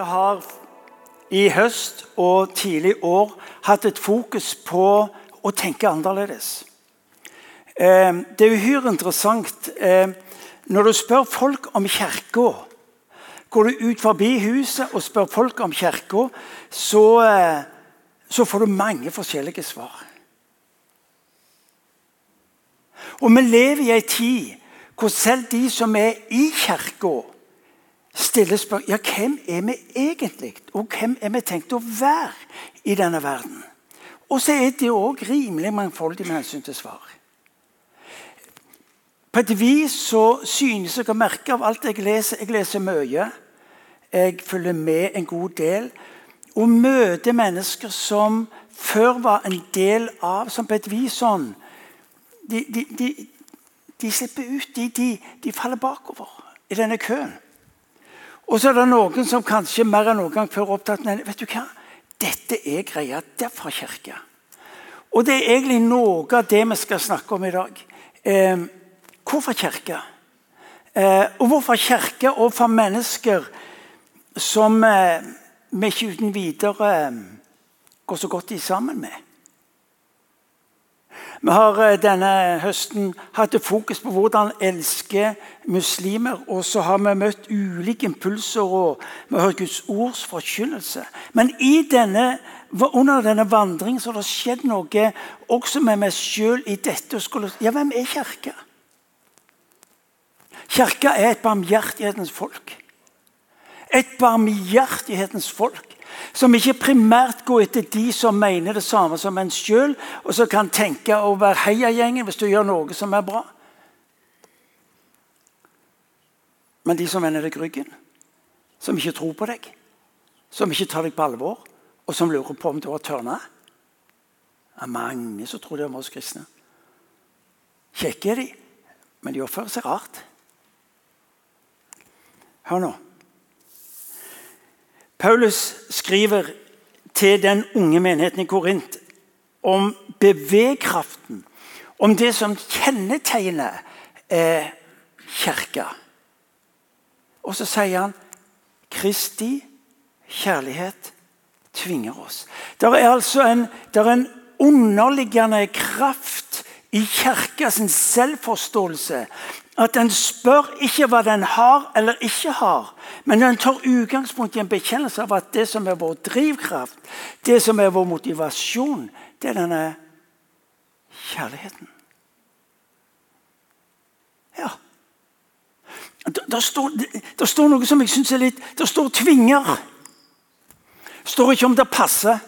Vi har i høst og tidlig år hatt et fokus på å tenke annerledes. Eh, det er uhyre interessant eh, når du spør folk om kirka. Går du ut forbi huset og spør folk om kirka, så, eh, så får du mange forskjellige svar. Og vi lever i ei tid hvor selv de som er i kirka, stiller spørsmål ja, hvem er vi egentlig, og hvem er vi tenkt å være i denne verden. Og så er det òg rimelig mangfoldig med hensyn til svar. På et vis så synes jeg å merke av alt jeg leser Jeg leser mye. Jeg følger med en god del. Og møter mennesker som før var en del av Som på et vis sånn De, de, de, de slipper ut. De, de faller bakover i denne køen. Og så er det noen som kanskje mer enn noen gang før opptatt av vet du hva? Dette er greia derfra kirke. Og det er egentlig noe av det vi skal snakke om i dag. Eh, hvorfor kirke? Eh, og hvorfor kirke overfor mennesker som eh, vi ikke uten videre eh, går så godt i sammen med? Vi har eh, denne høsten hatt fokus på hvordan elske muslimer. Og så har vi møtt ulike impulser og vi har hørt Guds ords forkynnelse. Men denne, under denne vandringen så har det skjedd noe også med meg sjøl i dette. Ja, hvem er Kirka? Kirka er et barmhjertighetens folk. Et barmhjertighetens folk som ikke primært går etter de som mener det samme som en sjøl, og som kan tenke å være heiagjengen hvis du gjør noe som er bra. Men de som vender deg ryggen, som ikke tror på deg, som ikke tar deg på alvor, og som lurer på om du har tørna Det er mange som tror det om oss kristne. Kjekke er de, men de oppfører seg rart. Hør nå. Paulus skriver til den unge menigheten i Korint om bevegkraften, om det som kjennetegner eh, kirka. Og så sier han Kristi kjærlighet tvinger oss. Det er altså en, er en underliggende kraft i kirka sin selvforståelse at den spør ikke hva den har eller ikke har, men den tar utgangspunkt i en bekjennelse av at det som er vår drivkraft, det som er vår motivasjon, det er denne kjærligheten. Ja. Det står, står, noe som jeg syns er litt Det står 'tvinger'. Det står ikke om det passer.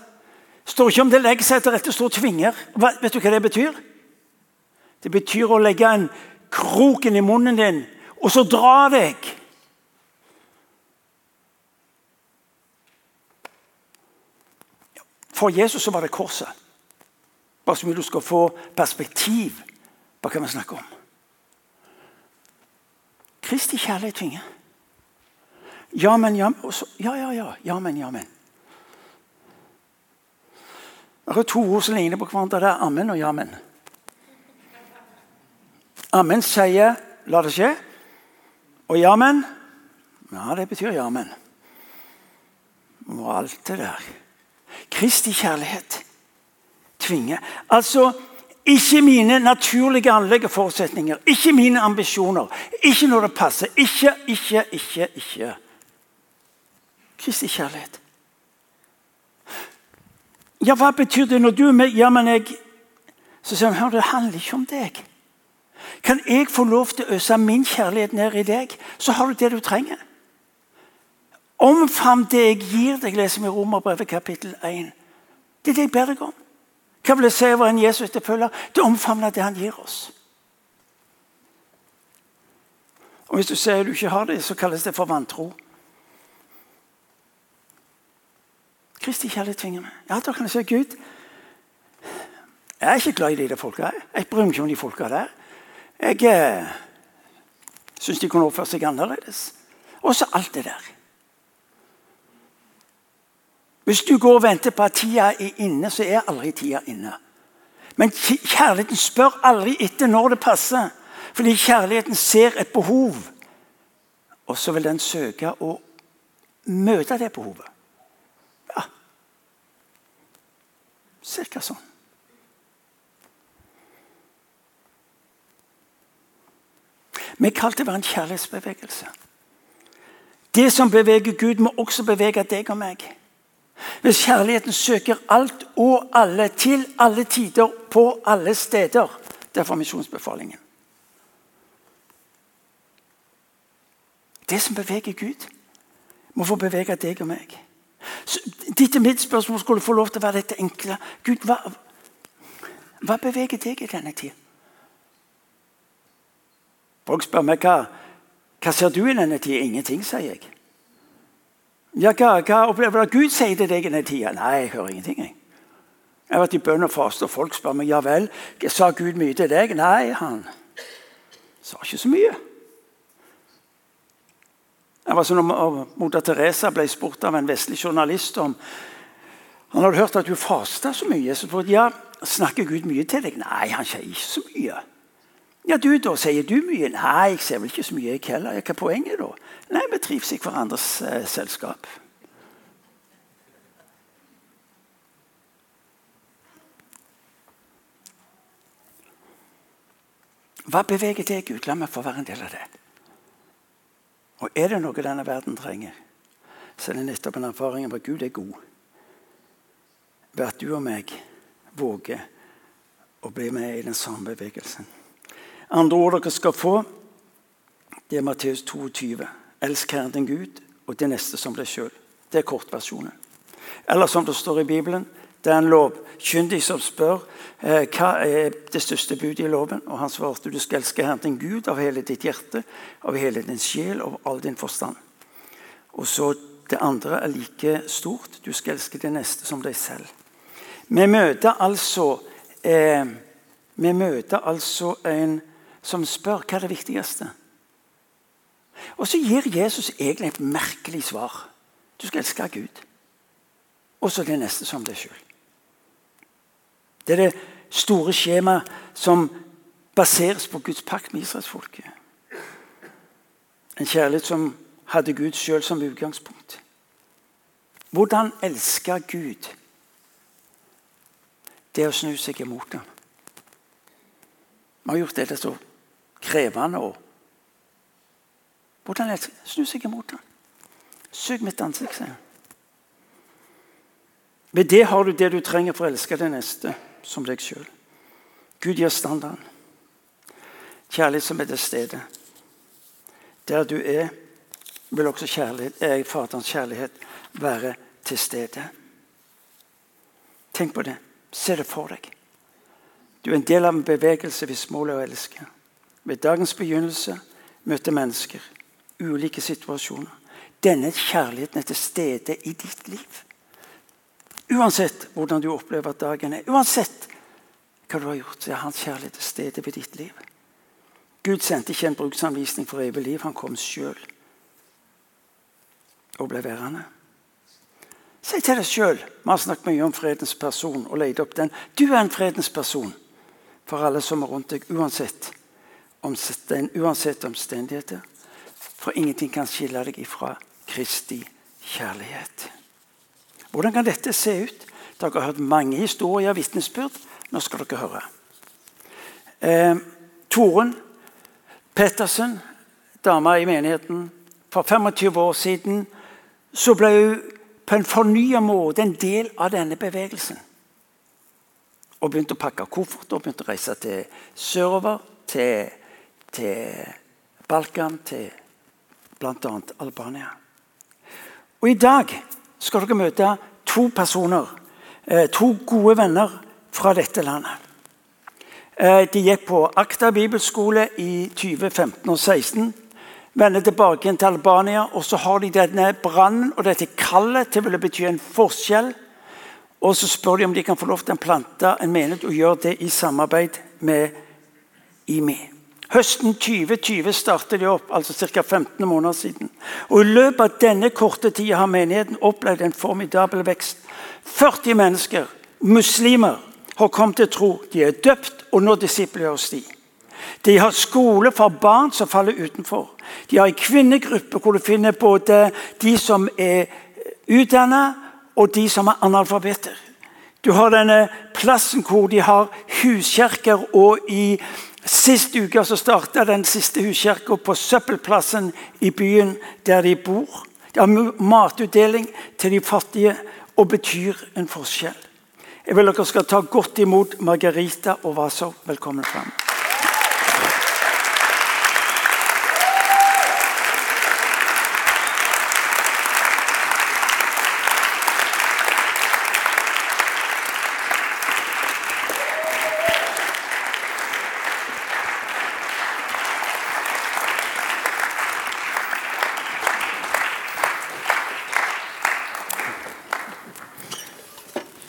Det står ikke om det legger seg etter rette. Det står 'tvinger'. Vet du hva det betyr? Det betyr å legge en kroken i munnen din, og så dra deg. For Jesus så var det korset. Bare så mye du skal få perspektiv på hva vi snakker om. Kristi kjærlighet tvinger. Ja, men, ja, så, ja, ja, ja. Ja, men, ja, men. Det er to ord som ligner på hverandre. Det er ammen og jammen. Amen sier 'la det skje'. Og jamen Ja, det betyr jamen. Og alt det der. Kristi kjærlighet tvinger. Altså ikke mine naturlige anlegg og forutsetninger, ikke mine ambisjoner. Ikke når det passer. Ikke, ikke, ikke, ikke. Kristi kjærlighet. Ja, hva betyr det når du er med? Ja, men jeg Så sier han, det handler ikke om deg. Kan jeg få lov til å øse min kjærlighet ned i deg, så har du det du trenger. Omfavn det jeg gir deg, leser vi i Romerbrevet kapittel 1. Det er det jeg ber deg om. Hva vil jeg si over en Jesus etterfølger? Det omfavner det han gir oss. Og Hvis du sier du ikke har det, så kalles det for vantro. Kristi kjærlighet tvinger meg. Ja, da kan jeg si Gud, jeg er ikke glad i de der folka. Jeg bryr meg ikke om de folka der. Jeg eh, syns de kunne oppføre seg annerledes. Og så alt det der. Hvis du går og venter på at tida er inne, så er aldri tida inne. Men kjærligheten spør aldri etter når det passer. Fordi kjærligheten ser et behov, og så vil den søke å møte det behovet. Ja. Cirka sånn. Vi er til å være en kjærlighetsbevegelse. Det som beveger Gud, må også bevege deg og meg. Hvis kjærligheten søker alt og alle til alle tider på alle steder. Derfor misjonsbefalingen. Det som beveger Gud, må få bevege deg og meg. Ditt og mitt spørsmål skulle få lov til å være dette enkle. Gud, hva, hva beveger deg i denne tid? Folk spør meg hva, hva ser du i denne tid? Ingenting, sier jeg. Ja, hva, hva opplever du at Gud sier til deg i denne tida? Nei, jeg hører ingenting. Jeg, jeg har vært i bønn og faste, og folk spør meg ja vel, sa Gud mye til deg. Nei, han sa ikke så mye. Det var sånn Moder Teresa ble spurt av en vestlig journalist om han hadde hørt at du fasta så mye. Så spurte ja, snakker Gud mye til deg? Nei, han sier ikke så mye. Ja, du da, sier du mye? Nei, jeg ser vel ikke så mye, jeg heller. Hva er poenget da? Nei, vi trives i hverandres eh, selskap. Hva beveger deg ut? La meg få være en del av det. Og er det noe denne verden trenger, så er det nettopp en erfaring av at Gud er god. Ved at du og meg våger å bli med i den samme bevegelsen. Andre ord dere skal få, det er Matteus 22. Elsk Herren din Gud og det neste som deg sjøl. Det er kortversjonen. Eller som det står i Bibelen, det er en lovkyndig som spør eh, hva er det største budet i loven. Og Han svarte du skal elske Herren din Gud av hele ditt hjerte, av hele din sjel og all din forstand. Og så Det andre er like stort. Du skal elske det neste som deg selv. Vi møter altså, eh, vi møter altså en som spør hva er det viktigste. Og så gir Jesus egentlig et merkelig svar. Du skal elske Gud. Og så det neste som deg sjøl. Det er det store skjemaet som baseres på Guds pakt med israelsfolket. En kjærlighet som hadde Gud sjøl som utgangspunkt. Hvordan elske Gud? Det å snu seg imot ham. Vi har gjort dette så krevende. Og hvordan elske? Snu seg imot ham. Sug mitt ansikt, sier han. Ved det har du det du trenger for å elske den neste som deg sjøl. Gud gir standarden. Kjærlighet som er til stede. Der du er, vil også kjærlighet, er Faderens kjærlighet være til stede. Tenk på det. Se det for deg. Du er en del av en bevegelse hvis målet er å elske. Ved dagens begynnelse møter mennesker ulike situasjoner. Denne kjærligheten er til stede i ditt liv. Uansett hvordan du opplever at dagen er, uansett hva du har gjort, så er hans kjærlighet til stede ved ditt liv. Gud sendte ikke en bruksanvisning for evig liv. Han kom sjøl og ble værende. Si til deg sjøl Vi har snakket mye om fredens person og leid opp den. Du er en fredens person for alle som er rundt deg, uansett, uansett omstendigheter. For ingenting kan skille deg ifra Kristi kjærlighet. Hvordan kan dette se ut? Dere har hørt mange historier og vitnesbyrd. Nå skal dere høre. Eh, Toren Pettersen, dama i menigheten, for 25 år siden så ble hun på en fornya måte en del av denne bevegelsen. Og begynte å pakke koffert og begynte å reise til sørover, til, til Balkan, til bl.a. Albania. Og i dag skal dere møte to personer, eh, to gode venner fra dette landet. Eh, de gikk på Akta bibelskole i 2015 og 2016. Vender tilbake til Albania, og så har de denne brannen og dette kallet til å bety en forskjell. Og så spør de om de kan få lov til å plante en menighet og gjøre det i samarbeid med IMI. Høsten 2020 startet de opp, altså ca. 15 måneder siden. Og I løpet av denne korte tida har menigheten opplevd en formidabel vekst. 40 mennesker, muslimer, har kommet til tro. De er døpt og nå disipler de. De har skole for barn som faller utenfor. De har en kvinnegruppe hvor du finner både de som er utdannet, og de som er analfabeter. Du har denne plassen hvor de har huskjerker, og i Sist uke så starta den siste huskirka på søppelplassen i byen der de bor. Det har matutdeling til de fattige og betyr en forskjell. Jeg vil dere skal ta godt imot Margarita og Vaso. Velkommen fram.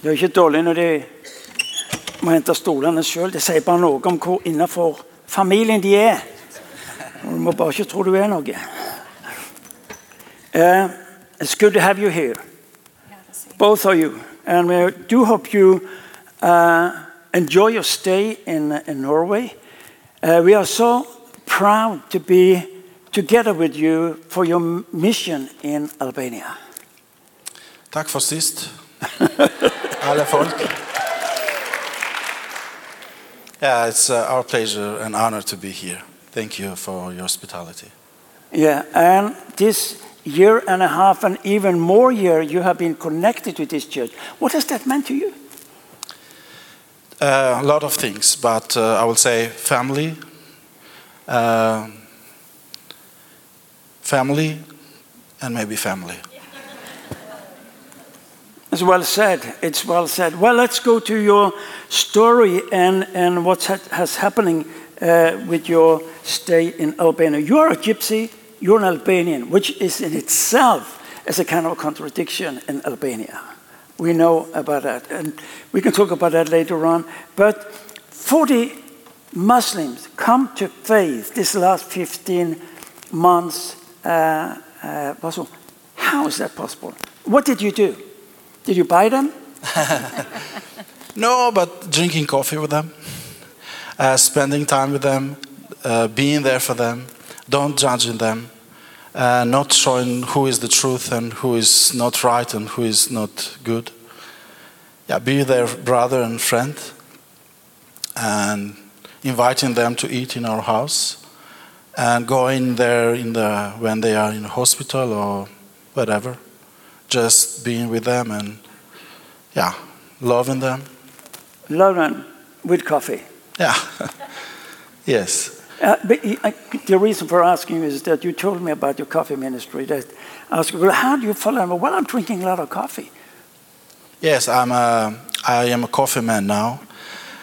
Det er ikke dårlig når de må hente stolene sjøl. Det sier bare noe om hvor innafor familien de er. Du må bare ikke tro du er noe. Uh, it's good to have you here, both of you. And we do hope you uh, enjoy your stay in, in Norway. Uh, we are so proud to be together with you for your mission in Albania. Takk for sist. Alle folk. Yeah, it's uh, our pleasure and honor to be here. Thank you for your hospitality. Yeah, and this year and a half and even more year you have been connected to this church. What has that meant to you? Uh, a lot of things, but uh, I will say family, uh, family, and maybe family. It's well said. It's well said. Well, let's go to your story and, and what has happening uh, with your stay in Albania. You are a gypsy, you're an Albanian, which is in itself as a kind of contradiction in Albania. We know about that, and we can talk about that later on. But 40 Muslims come to faith this last 15 months. Uh, uh, how is that possible? What did you do? Did you buy them? no, but drinking coffee with them, uh, spending time with them, uh, being there for them, don't judging them, uh, not showing who is the truth and who is not right and who is not good. Yeah, be their brother and friend, and inviting them to eat in our house, and going there in the when they are in hospital or whatever just being with them and, yeah, loving them. Love them with coffee. Yeah. yes. Uh, but I, the reason for asking is that you told me about your coffee ministry. That I asked, well, how do you follow them? Well, I'm drinking a lot of coffee. Yes, I'm a, I am a coffee man now.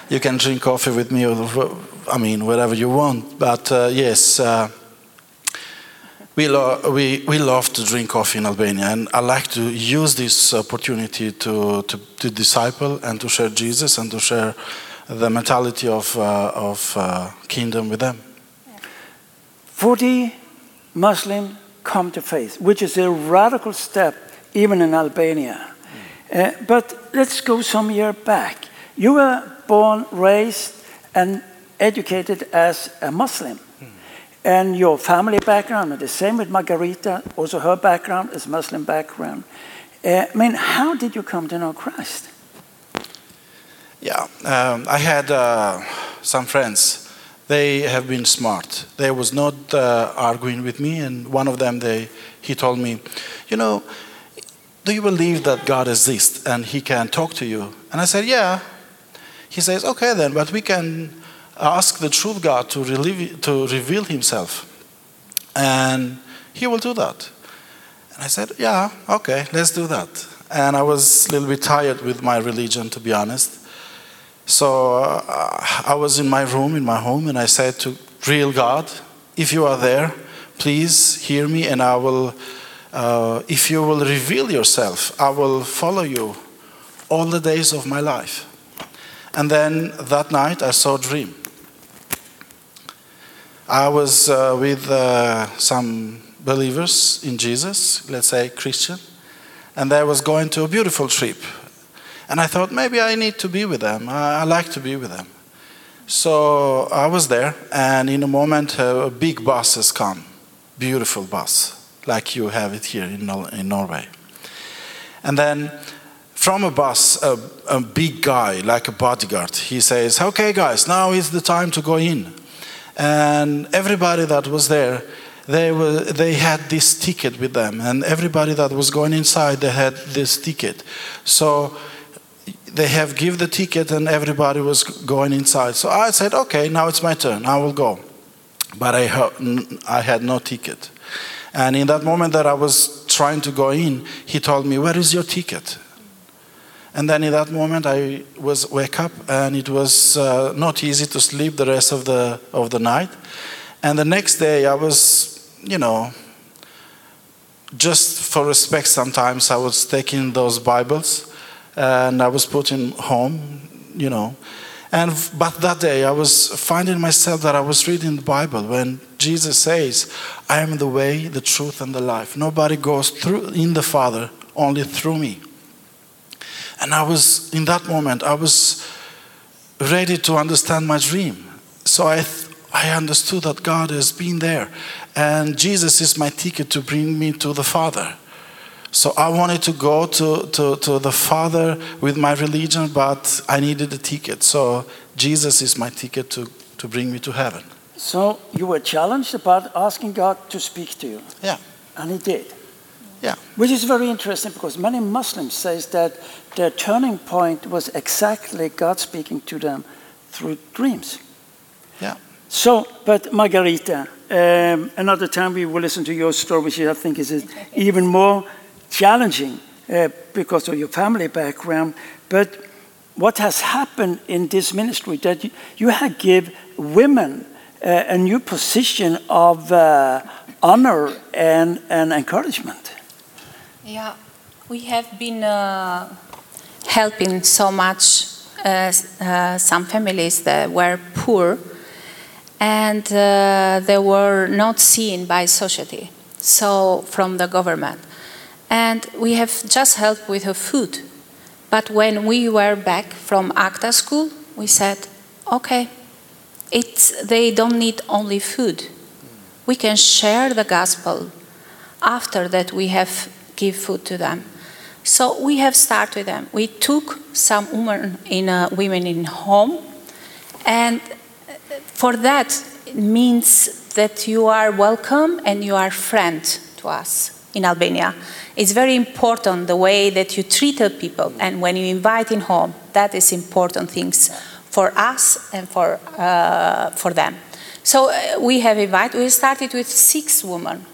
You can drink coffee with me, or, I mean, whatever you want. But uh, yes, uh, we, lo- we, we love to drink coffee in Albania, and I like to use this opportunity to, to, to disciple and to share Jesus and to share the mentality of, uh, of uh, kingdom with them. 40 Muslims come to faith, which is a radical step even in Albania. Uh, but let's go some year back. You were born, raised, and educated as a Muslim. And your family background, and the same with Margarita, also her background is Muslim background. Uh, I mean, how did you come to know Christ? Yeah, um, I had uh, some friends. They have been smart. They was not uh, arguing with me, and one of them, they, he told me, you know, do you believe that God exists and He can talk to you? And I said, yeah. He says, okay then, but we can ask the true God to, relieve, to reveal Himself. And He will do that. And I said, Yeah, okay, let's do that. And I was a little bit tired with my religion, to be honest. So uh, I was in my room, in my home, and I said to real God, if you are there, please hear me, and I will, uh, if you will reveal yourself, I will follow you all the days of my life. And then that night I saw a dream. I was uh, with uh, some believers in Jesus, let's say Christian, and I was going to a beautiful trip. And I thought maybe I need to be with them. I, I like to be with them. So I was there, and in a moment, uh, a big bus has come. Beautiful bus, like you have it here in, Nor- in Norway. And then from a bus, a, a big guy, like a bodyguard, he says, Okay, guys, now is the time to go in. And everybody that was there, they, were, they had this ticket with them. And everybody that was going inside, they had this ticket. So they have give the ticket and everybody was going inside. So I said, okay, now it's my turn. I will go. But I, I had no ticket. And in that moment that I was trying to go in, he told me, where is your ticket? And then in that moment I was wake up and it was uh, not easy to sleep the rest of the, of the night. And the next day I was, you know, just for respect sometimes I was taking those Bibles and I was putting home, you know. And but that day I was finding myself that I was reading the Bible when Jesus says, "I am the way, the truth, and the life. Nobody goes through in the Father only through me." And I was in that moment I was ready to understand my dream. So I th- I understood that God has been there, and Jesus is my ticket to bring me to the Father. So I wanted to go to, to, to the Father with my religion, but I needed a ticket. So Jesus is my ticket to, to bring me to heaven. So you were challenged about asking God to speak to you, Yeah, and He did. Yeah, Which is very interesting because many Muslims says that their turning point was exactly God speaking to them through dreams. yeah. So, but Margarita, um, another time we will listen to your story, which I think is even more challenging uh, because of your family background. But what has happened in this ministry that you, you have give women uh, a new position of uh, honor and, and encouragement. Yeah, we have been uh, helping so much uh, uh, some families that were poor and uh, they were not seen by society, so from the government. And we have just helped with the food. But when we were back from ACTA school, we said, okay, it's, they don't need only food. We can share the gospel after that we have give food to them. So we have started with them. We took some women in uh, women in home, and for that it means that you are welcome and you are friend to us in Albania. It's very important the way that you treat the people, and when you invite in home, that is important things for us and for uh, for them. So uh, we have invited. We started with six women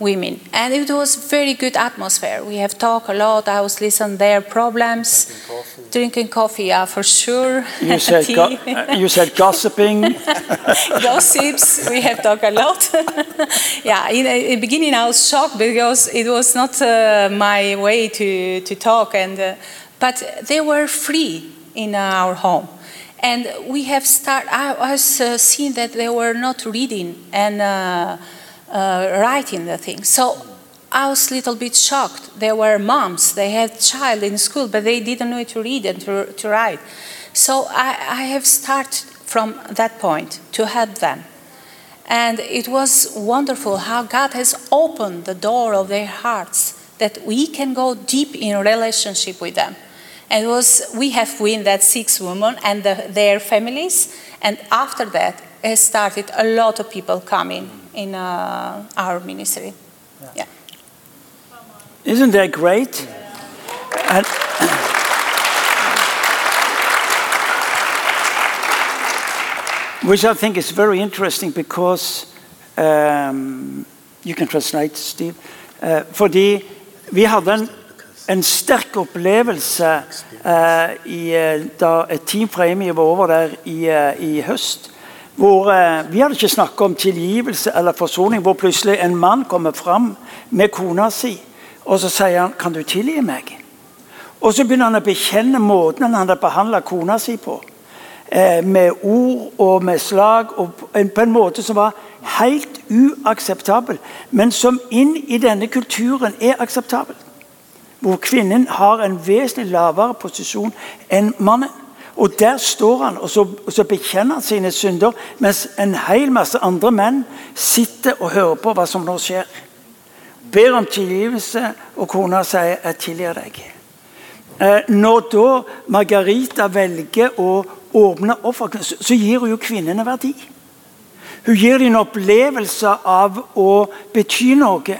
women. And it was very good atmosphere. We have talked a lot. I was listening their problems. Drinking coffee. Drinking coffee, yeah, for sure. You said, Tea. go- you said gossiping. Gossips, we have talked a lot. yeah, in the beginning I was shocked because it was not uh, my way to, to talk. And, uh, but they were free in our home. And we have start. I was uh, seeing that they were not reading and uh, Uh, writing the thing. So I was a little bit shocked. There were moms, they had child in school, but they didn't know to read and to, to write. So I, I have started from that point to help them. And it was wonderful how God has opened the door of their hearts that we can go deep in relationship with them. And it was we have win that six women and the, their families, and after that, it started a lot of people coming in uh, our ministry. Yeah. Isn't that great? And which I think is very interesting because um, you can translate, Steve. Uh, fordi vi hadde en, en sterk opplevelse uh, i, uh, da et team fra EMI var over der i, uh, i høst. Hvor eh, Vi hadde ikke snakket om tilgivelse eller forsoning, hvor plutselig en mann kommer fram med kona si, og så sier han 'Kan du tilgi meg?' Og så begynner han å bekjenne måten han hadde behandla kona si på. Eh, med ord og med slag, og på en måte som var helt uakseptabel. Men som inn i denne kulturen er akseptabel. Hvor kvinnen har en vesentlig lavere posisjon enn mannen. Og der står han og så, og så bekjenner han sine synder, mens en hel masse andre menn sitter og hører på hva som nå skjer. Ber om tilgivelse, og kona sier 'jeg tilgir deg'. Eh, når da Margarita velger å åpne så, så gir hun jo kvinnene verdi. Hun gir dem en opplevelse av å bety noe,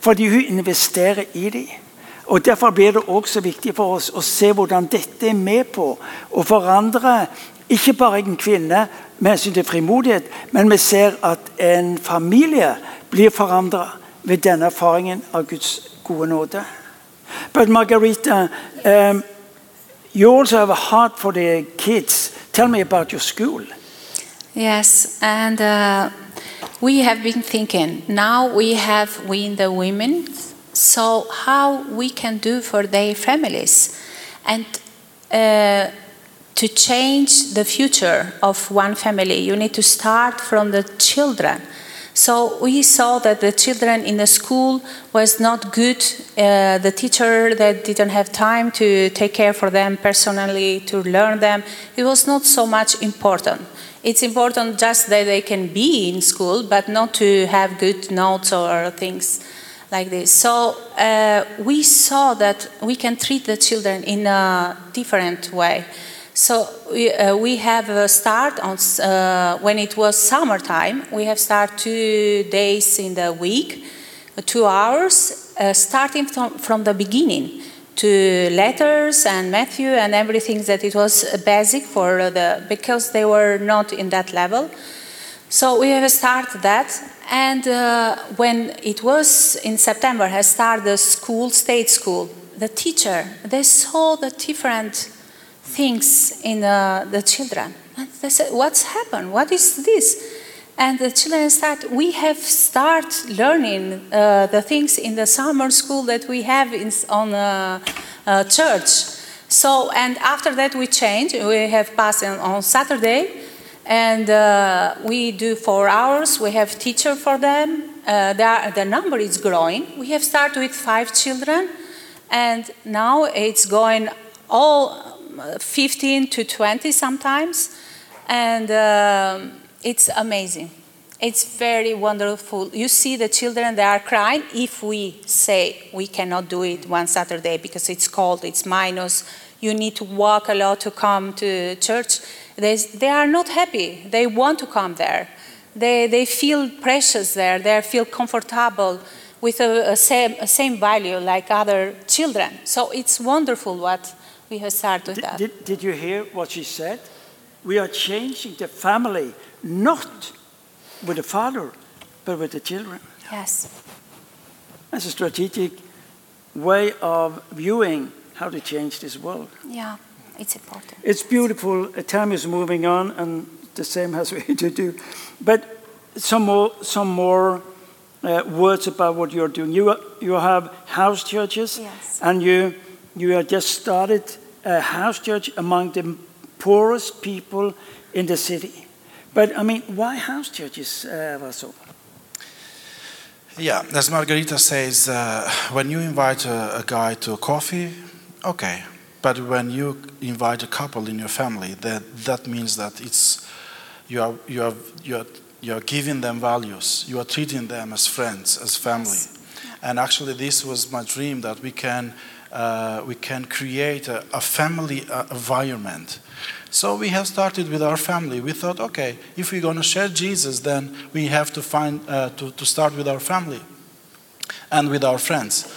fordi hun investerer i dem. Og Derfor blir det også viktig for oss å se hvordan dette er med på å forandre ikke bare en kvinne med hensyn til frimodighet, men vi ser at en familie blir forandra ved denne erfaringen av Guds gode nåde. But Margarita, um, you also have a heart for the kids. Tell me about your school. Yes, and uh, we have been thinking. Now we have we the women, so how we can do for their families, and uh, to change the future of one family, you need to start from the children. So we saw that the children in the school was not good. Uh, the teacher that didn't have time to take care for them personally to learn them. It was not so much important. It's important just that they can be in school, but not to have good notes or things like this. So uh, we saw that we can treat the children in a different way. So we, uh, we have a start on uh, when it was summertime. We have start two days in the week, uh, two hours, uh, starting from, from the beginning to letters and Matthew and everything that it was basic for the because they were not in that level. So we have started that, and uh, when it was in September, has started the school, state school. The teacher they saw the different things in uh, the children. And they said, "What's happened? What is this?" And the children said, We have start learning uh, the things in the summer school that we have in, on uh, uh, church. So and after that we change. We have passed on, on Saturday, and uh, we do four hours. We have teacher for them. Uh, the, the number is growing. We have started with five children, and now it's going all 15 to 20 sometimes, and um, it's amazing. It's very wonderful. You see the children, they are crying if we say we cannot do it one Saturday because it's cold, it's minus, you need to walk a lot to come to church. They, they are not happy. They want to come there. They, they feel precious there. They feel comfortable with a, a same, a same value like other children. So it's wonderful what we have started Did, that. did, did you hear what she said? We are changing the family, not with the father, but with the children. Yes. That's a strategic way of viewing how to change this world. Yeah, it's important. It's beautiful. Time is moving on, and the same has we to do. But some more, some more uh, words about what you're doing. You, you have house churches, Yes. and you, you have just started a house church among the poorest people in the city. But I mean, why house churches, uh, Vaso? Yeah, as Margarita says, uh, when you invite a, a guy to a coffee, okay. But when you invite a couple in your family, that, that means that it's, you, are, you, are, you, are, you are giving them values. You are treating them as friends, as family. And actually, this was my dream that we can, uh, we can create a, a family uh, environment. So we have started with our family. We thought, okay, if we're going to share Jesus, then we have to find uh, to, to start with our family and with our friends.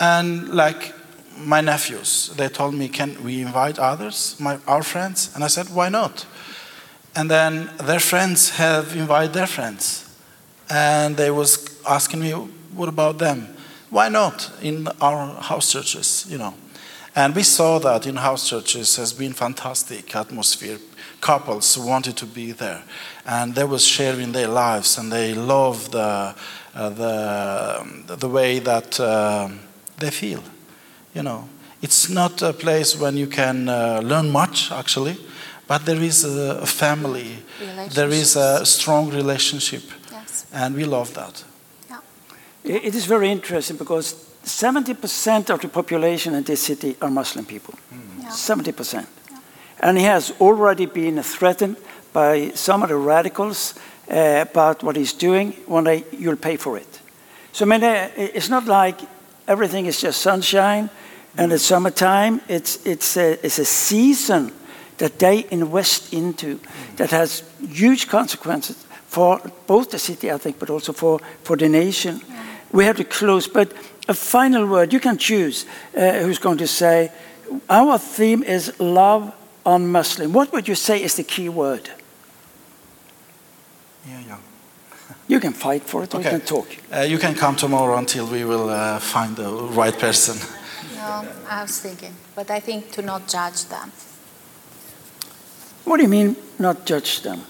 And like my nephews, they told me, can we invite others, my, our friends? And I said, why not? And then their friends have invited their friends. And they was asking me, what about them? Why not in our house churches, you know? And we saw that in house churches has been fantastic atmosphere. Couples wanted to be there, and they was sharing their lives, and they loved the uh, the the way that um they feel. You know, it's not a place when you can uh, learn much actually, but there is a, a family, there is a strong relationship, Yes. and we love that. I- It is very interesting because 70% of the population in this city are Muslim people. Yeah. 70%. And he has already been threatened by some of the radicals uh, about what he's doing. One day you'll pay for it. So I mean, uh, it's not like everything is just sunshine and it's summertime. It's, it's, a, it's a season that they invest into that has huge consequences for both the city, I think, but also for, for the nation. We have to close. But a final word, you can choose uh, who's going to say, our theme is love on Muslim. What would you say is the key word? Yeah, yeah. You can fight for it or you Okay. can talk. Uh, you can come tomorrow until we will uh, find the right person. No, I was thinking, but I think to not judge them. What do you mean, not judge them?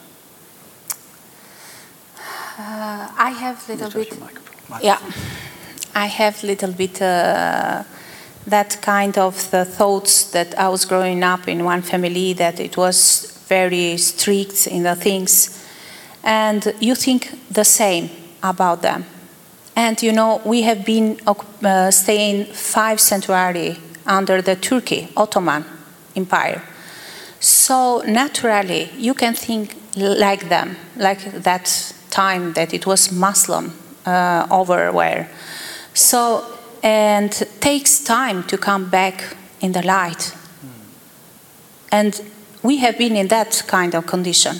Uh, I have little bit. microphone. Yeah, I have little bit uh, that kind of the thoughts that I was growing up in one family that it was very strict in the things, and you think the same about them. And you know, we have been uh, staying five centuries under the Turkey Ottoman Empire. So naturally, you can think like them, like that time that it was Muslim uh, everywhere. So, and takes time to come back in the light. And we have been in that kind of condition.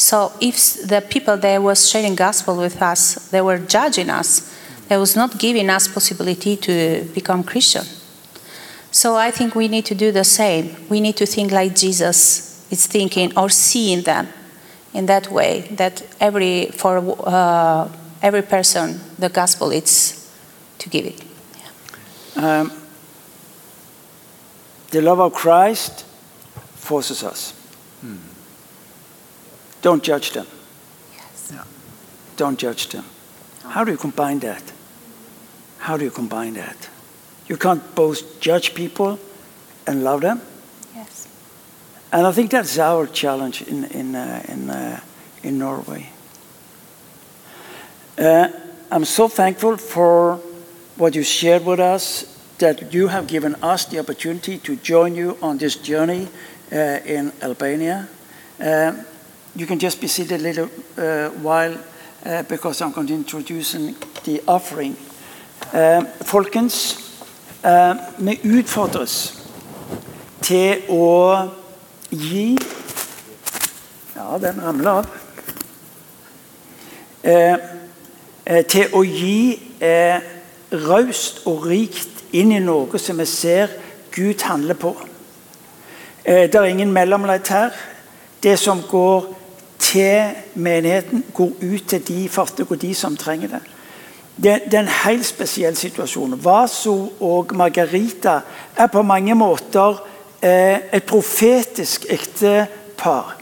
So if the people that was sharing gospel with us, they were judging us, they was not giving us possibility to become Christian. So I think we need to do the same. We need to think like Jesus is thinking or seeing them in that way. That every for uh, every person, the gospel is to give it. Um, the love of Christ forces us. Don't judge them. Yeah. Don't judge them. How do you combine that? How do you combine that? You can't both judge people and love them. Yes. And I think that's our challenge in, in, uh, in, uh, in Norway. Uh, I'm so thankful for what you shared with us, that you have given us the opportunity to join you on this journey uh, in Albania. Um, you can just be seated a little uh, while uh, because I'm going to introduce the offering. Uh, folkens, uh, vi utfordres til å gi Ja, den ramler av. Eh, eh, til å gi raust og rikt inn i noe som vi ser Gud handle på. Det er ingen mellomledd her. Det som går til menigheten, går ut til de fattige og de som trenger det. Det, det er en helt spesiell situasjon. Vaso og Margarita er på mange måter eh, et profetisk ektepar.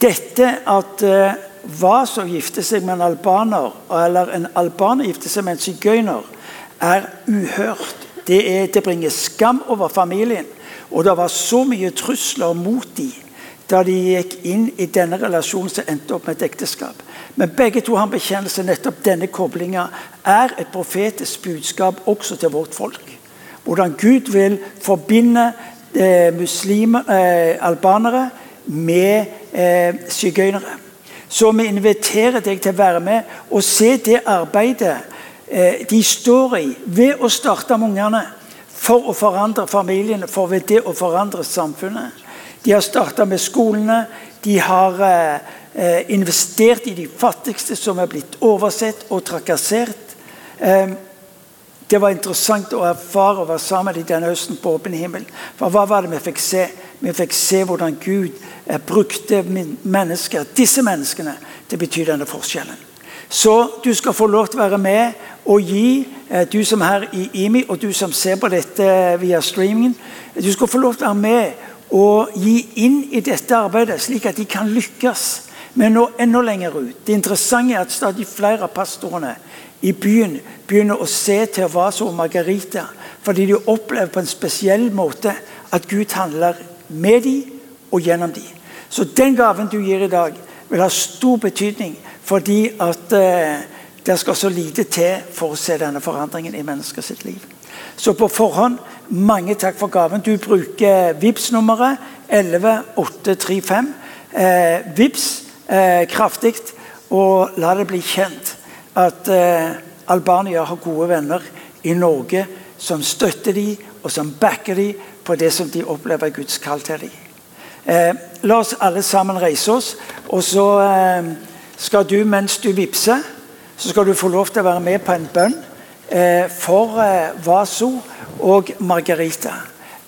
Dette at eh, Vaso gifter seg med en albaner, eller en albaner gifter seg med en sigøyner, er uhørt. Det, er, det bringer skam over familien. Og det var så mye trusler mot dem da de gikk inn i denne relasjonen som endte opp med et ekteskap. Men begge to har en bekjennelse nettopp denne koblinga er et profetisk budskap også til vårt folk. Hvordan Gud vil forbinde eh, muslimer, eh, albanere med eh, sigøynere. Så vi inviterer deg til å være med og se det arbeidet eh, de står i ved å starte med ungene for å forandre familiene, for ved det å forandre samfunnet. De har starta med skolene. De har eh, eh, investert i de fattigste som er blitt oversett og trakassert. Eh, det var interessant å erfare å være sammen med dem denne høsten på åpen himmel. For hva var det vi fikk se? Vi fikk se hvordan Gud eh, brukte mennesker, disse menneskene til å bety denne forskjellen. Så du skal få lov til å være med og gi, eh, du som er her i IMI, og du som ser på dette via streamingen. Du skal få lov til å være med og gi inn i dette arbeidet, slik at de kan lykkes med å nå enda lenger ut. Det interessante er at stadig flere av pastorene i byen begynner å se til Vaso og Margarita, fordi de opplever på en spesiell måte at Gud handler med dem og gjennom dem. Så den gaven du gir i dag, vil ha stor betydning fordi at eh, Det skal så lite til for å se denne forandringen i menneskers liv. Så på forhånd, mange takk for gaven. Du bruker vips nummeret 11835. Eh, vips eh, kraftig, og la det bli kjent at eh, Albania har gode venner i Norge som støtter dem og som backer dem på det som de opplever Guds kall til dem. Eh, la oss alle sammen reise oss, og så eh, skal du, mens du vipser, så skal du få lov til å være med på en bønn for eh, Vaso og Margarita.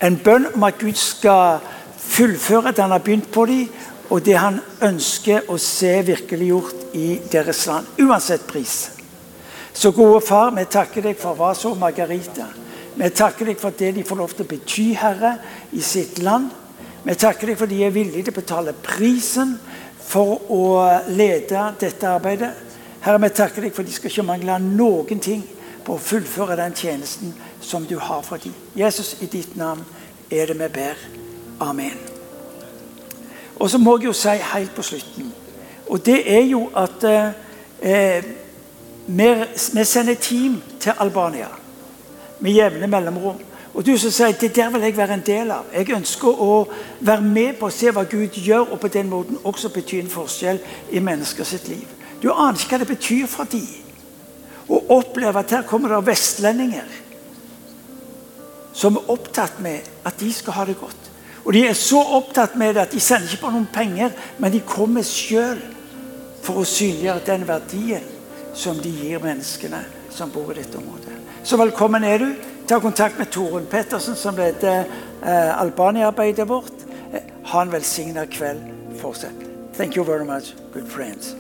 En bønn om at Gud skal fullføre det han har begynt på dem, og det han ønsker å se virkeliggjort i deres land. Uansett pris. Så gode far, vi takker deg for Vaso og Margarita. Vi takker deg for det de får lov til å bety, Herre, i sitt land. Vi takker deg for de er villige til å betale prisen for å lede dette arbeidet. Herre, vi takker deg for de skal ikke mangle noen ting på å fullføre den tjenesten som du har for dem. Jesus, i ditt navn er det vi ber. Amen. Og så må jeg jo si helt på slutten, og det er jo at eh, vi, vi sender team til Albania med jevne mellomrom. Og du som sier det der vil jeg være en del av. Jeg ønsker å være med på å se hva Gud gjør, og på den måten også bety en forskjell i menneskers liv. Du aner ikke hva det betyr for dem å oppleve at her kommer det vestlendinger som er opptatt med at de skal ha det godt. Og De er så opptatt med det at de sender ikke på noen penger, men de kommer sjøl for å synliggjøre den verdien som de gir menneskene som bor i dette området. Så velkommen er du. Ta kontakt med Torunn Pettersen, som leder eh, Albania-arbeidet vårt. Eh, ha en velsigna kveld fortsatt. Thank you very much, good friends.